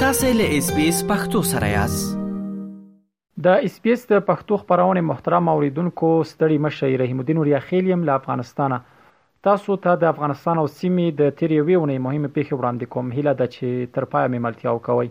تاسو له اس بي اس پختو سره یاست د اس بي اس د پښتو خبرونه محترم اوریدونکو ستړي مشه رحیم الدین وریا خیلیم له افغانستانه تاسو ته تا د افغانستان او سیمې د تیر یوې ونې مهمه پیښه وړاندې کوم هیله ده چې تر پای مې ملتیا وکوي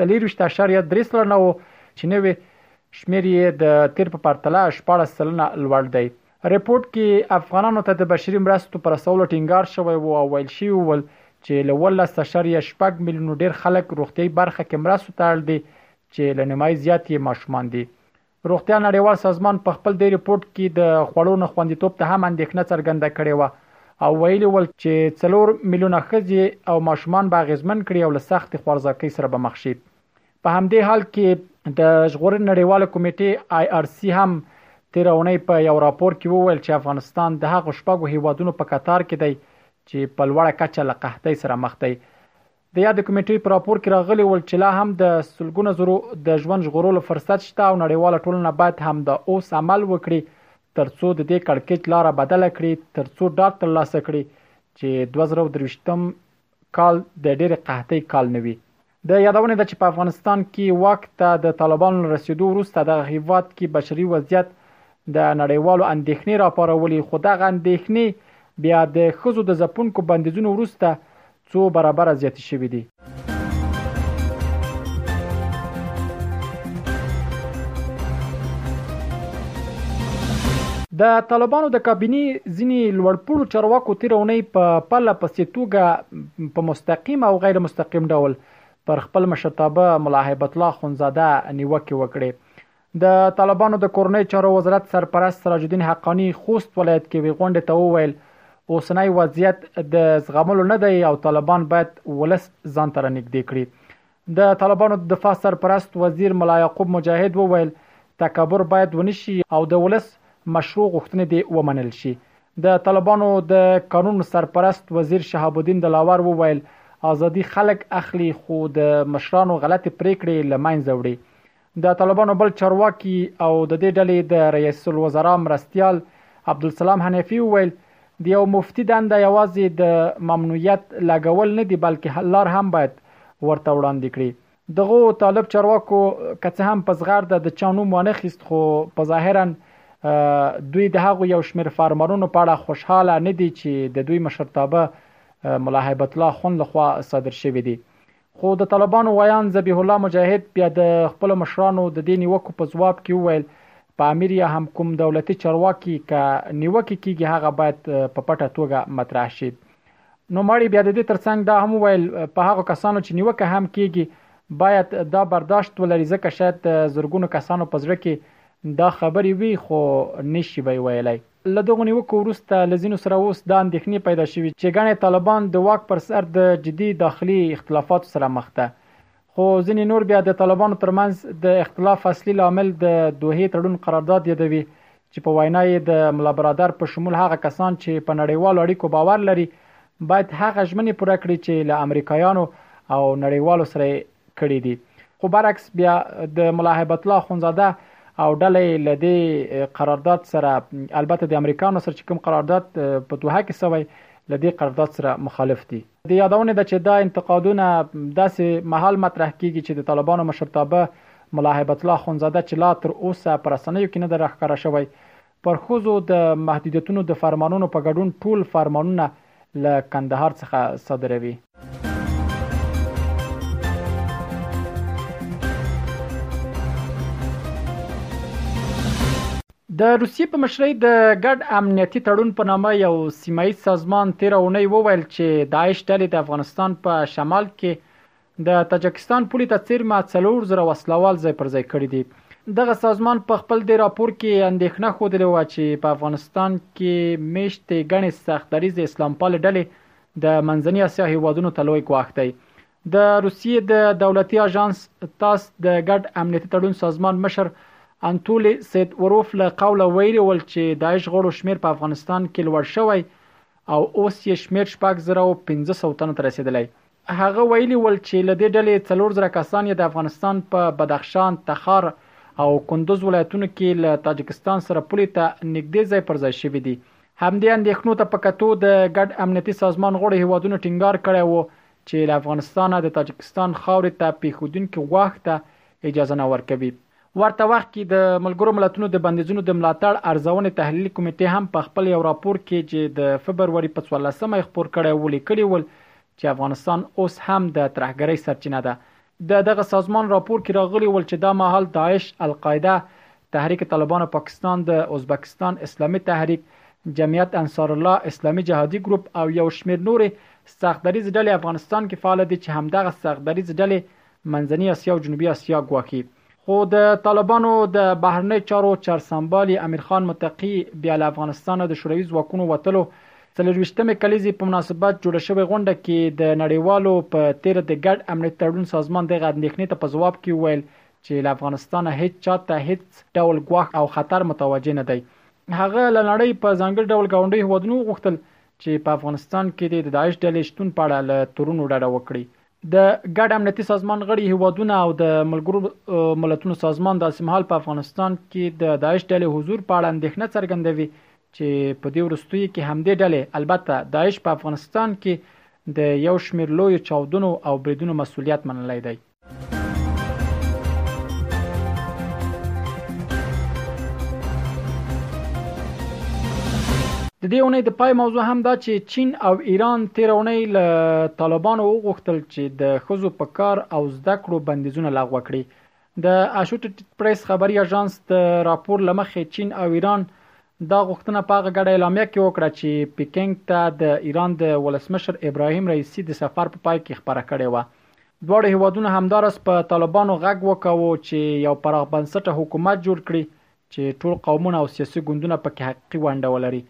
24.3 سلنه و چې نوی شمیر یې د تیر په پرتله 14 سلنه لوړ دی. رپورټ کې افغانانو ته د بشري مرستو پر رسولو ټینګار شوی و او ویل شوي ول چې له 18.6 میلیونو ډیر خلک روغتیايي برخه کې مرستو ته اړ دي چې له نیمايي زیات یې ماشومان دي. روغتیا نړیوال سازمان په خپل دې رپورټ کې د خوړو نه خوندیتوب ته هم اندېښنه څرګنده کړې وه او ویلي ول چې څلور میلیونه ښځې او ماشومان به اغېزمن کړي او له سختې خوارځاکۍ سره به مخ شي په همدې حال کې د ژغورنې نړیواله کمیټې آی آر سي هم تیر اونۍ په یو راپور کې وویل چې افغانستان د هغو شپږو هیوادونو په کتار کې دی چې په لوړه کچه له قحطۍ سره مخ دی د یادې کمېټۍ په راپور کې راغلي ول چې لا هم د سلګونه زرو د ژوند ژغورلو فرصت شته او نړیواله ټولنه باید هم د اوس عمل وکړي ترڅو د دې کړکېچ لاره بدله کړي ترڅو ډاډ ترلاسه کړي چې 2023م کال د ډېرې قحطۍ کال نه وي. د یادونې ده چې په افغانستان کې واک ته د طالبانو له رسېدو وروسته دغه هېواد کې بشري وضعیت د نړیوالو اندېښنې راپارولې خو دغه اندېښنې بیا د ښځو د ځپونکو بندیزونو وروسته څو برابره زیاتې شوې دي. د طالبانو د کابینې ځینې لوړپوړو چارواکو تیر اونۍ په پله پسې توګه په مستقیم او غیر مستقیم ډول پر خپل مشرتابه ملا هیبت الله خونزاده نیوکې وکړې د طالبانو د کورنۍ چارو وزارت سرپرست سراج الدین حقانی خوست ولایت کې وی غونډه ته وویل اوسنۍ وضعیت د زغملو نه دی او طالبان باید ولس ځان تر نږدې کړي د طالبانو د دفاع سرپرست وزیر ملا یعقوب مجاهد وویل تکبر باید ونشي او د ولس مشروع غوښتنې دې ومنل شي د طالبانو د قانون سرپرست وزیر شهاب الدین دلاور وویل ازادي خلک اخلي خو د مشرانو غلطې پریکړې لمنځه وړي د طالبانو بل چارواکي او د دې ډلې د رئیس الوزرا مرستیال عبدالسلام حنیفي وویل، د یو مفتي دنده یوازې د ممنوعیت لګول نه دي، بلکې حل لار هم باید ورته وړاندې کړي. دغو طالب چارواکو که څه هم په زغرده د چا نوم وانه خیست، خو په ظاهراً دوی د هغو یو شمېر فارمرونو په اړه خوشحاله نه دي چې د دوی مشرتابه ملا هیبت الله اخوند لخوا صادر شوي دي. خو د طالبانو ویاند ذبیح الله مجاهد بیا د خپل مشرانو د دې نیوکو په ځواب کې وویل په امیر یا هم کوم دولتي چارواکي ک نیوکه کیږي هغه باید په پټه توګه مطرح شي نو مړی بیا د دې ترڅنګ دا هم ویل په هغو کسانو چې نیوکه هم کیږي باید دا برداشت ولري ځکه شاید زرګونو کسانو په ځړ کې دا خبرې وي خو نشي به ویلای له دغو نیوکو وروسته له ځینو سره اوس دا اندېښنې پیدا شوي چې ګڼی طالبان د واک پر سر د جدي داخلي اختلافاتو سره مخ ده. خو ځینې نور بیا د طالبانو تر منځ د اختلاف اصلي لامل د دوحې تړون قرارداد یادوي چې په وینا یې د ملابرادر په شمول هغه کسان چې په نړیوالو اړیکو باور لري باید هغه ژمنې پوره کړي چې له امریکایانو او نړیوالو سره یې کړې دي خو برعکس بیا د ملاحبت الله خونزاده او ډله له دې قرارداد سره البته د امریکا نو سره کوم قرارداد په دوه کې سوی لدې قرارداد سره مخالف دي د یادونه ده چې دا انتقادونه داسې محل مطرح کیږي چې د طالبانو مشرتابه ملاحبت الله خونزاده چې لا تر اوسه پر رسنیو کې نه درخکاره شوی پر ښځو د محدودیتونو د فرمانونو په ګډون ټول فرمانونه له کندهار څخه صادروي. د روسیې په مشرۍ د ګډ امنیتي تړون په نامه یو سیمه ییز سازمان تیره اونۍ وویل چې داعش ډلې د افغانستان په شمال کې د تاجکستان پولې ته څېرمه څلور زره وسله وال ځای پر ځای کړي دي. دغه سازمان په خپل دې راپور کې اندېښنه ښودلې وه چې په افغانستان کې مېشتې ګڼې سخت دریځې اسلامپالې ډلې د منځني اسیا هېوادونو ته لوی ګواښ دی. د روسیې د دولتي اژانس تاس د ګډ امنیتي تړون سازمان مشر انتولي سیدوروف له قوله ویلي ول چې داعش غړو شمېر په افغانستان کې لوړ شوی او اوس یې شمېر شپږ زره او پنځه سوه تنو ته رسېدلی. هغه ویلي ول چې له دې ډلې څلور زره کسان یې د افغانستان په بدخشان، تخار او کندز ولایتونو کې له تاجکستان سره پولې ته نږدې ځای پر ځای شوي دي. همدې اندېښنو ته په کتو د ګډ امنیتي سازمان غړو هېوادونو ټینګار کړی و چې له افغانستانه د تاجکستان خاورې ته پېښېدونکي ګواښ ته اجازه نه ورکوي. ورته وخت کې د ملګرو ملتونو د بندیزونو د ملاتړ ارزونې تحلیلي کمېټې هم په خپل یو راپور کې چې د فبروري په څوارلس مه یې خپور کړی و لیکلي ول چې افغانستان اوس هم د ترهګرۍ سرچینه ده. د دغه سازمان راپور کې راغلي ول چې دا مهال داعش، القاعده، تحریک طالبان پاکستان، د ازبکستان اسلامي تحریک، جمعیت انصارالله، اسلامي جهادي ګروپ او یو شمېر نورې سخت دریځې ډلې افغانستان کې فعاله دي چې همدغه سخت دریځې ډلې منځنی اسیا او جنوبي اسیا ګواښي. خو د طالبانو د بهرنیو چارو چارسمبالي امیرخان متقي بیا له افغانستانه د شوروي ځواکونو وتلو څلورویشتمې کلیزې په مناسبت جوړه شوې غونډه کې د نړیوالو په تېره د ګډ امنیت تړون سازمان دغه اندېښنې ته په ځواب کې وویل چې له افغانستانه هېڅ چا ته هېڅ ډول ګواښ او خطر متوجه نه دی. هغه له نړۍ په ځانګړي ډول ګاونډیو هېوادونو وغوښتل چې په افغانستان کې دې د داعش ډلې شتون په اړه له تورونو ډډه وکړي د ګډ امنیتي سازمان غړي هیوادونه او د ملګرو ملتونو سازمان داسې مهال په افغانستان کې د داعش ډلې حضور په اړه اندېښنه څرګندوي چې په دې وروستیو کې همدې ډلې البته داعش په افغانستان کې د یو شمیر لوی چاودنو او بریدونو مسولیت منلی دی د دې اونۍ د پای موضوع هم دا چې چین او ایران تیر اونۍ له طالبانو وغوښتل چې د ښځو په کار او زده کړو بندیزونه لغوه کړي د اشوټیډ پریس خبري اژانس د راپور لمخې چین او ایران دا غوښتنه په هغه ګډه اعلامیه کې وکړه چې پیکنګ ته د ایران د ولسمشر ابراهیم رئیسی د سفر په پای کې خبره کړې و دواړو هیوادونو همدارس په طالبانو غږ وکاوه چې یو پراخ بنسټه حکومت جوړ کړي چې ټول قومونه او سیاسي ګوندونه پکې حقیقي ونډه ولري.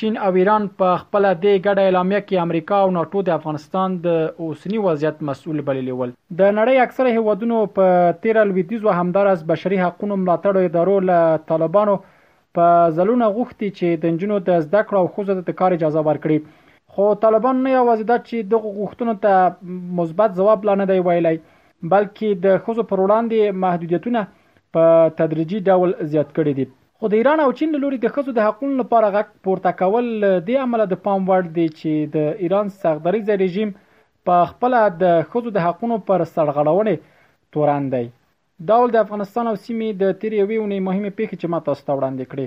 چین او ایران په خپله دې ګډه اعلامیه کې امریکا او ناټو د افغانستان د اوسني وضعیت مسؤل بللي ول. د نړۍ اکثره هېوادونو په تېره لویدیځو همداراز بشري حقونو ملاتړو ادارو له طالبانو په ځلونه غوښتي چې د نجونو د زده کړو او ښځو ته د کار اجازه ورکړي خو طالبانو نه یوازې دا چې دغو غوښتنو ته مثبت ځواب لا نه دی ویلی بلکې د ښځو پر وړاندې محدودیتونه په تدریجي ډول زیات کړي دي. خو د ایران او چین له لوري د ښځو د حقونو لپاره غږ پورته کول له دې امله د پام وړ دي چې د ایران سخت دریځی رژیم په خپله د ښځو د حقونو پر سرغړونې تورن دی. دا ول د افغانستان او سیمې د تېرې یوې اونۍ مهمې پېښې چې ما تاسو ته وړاندې کړې.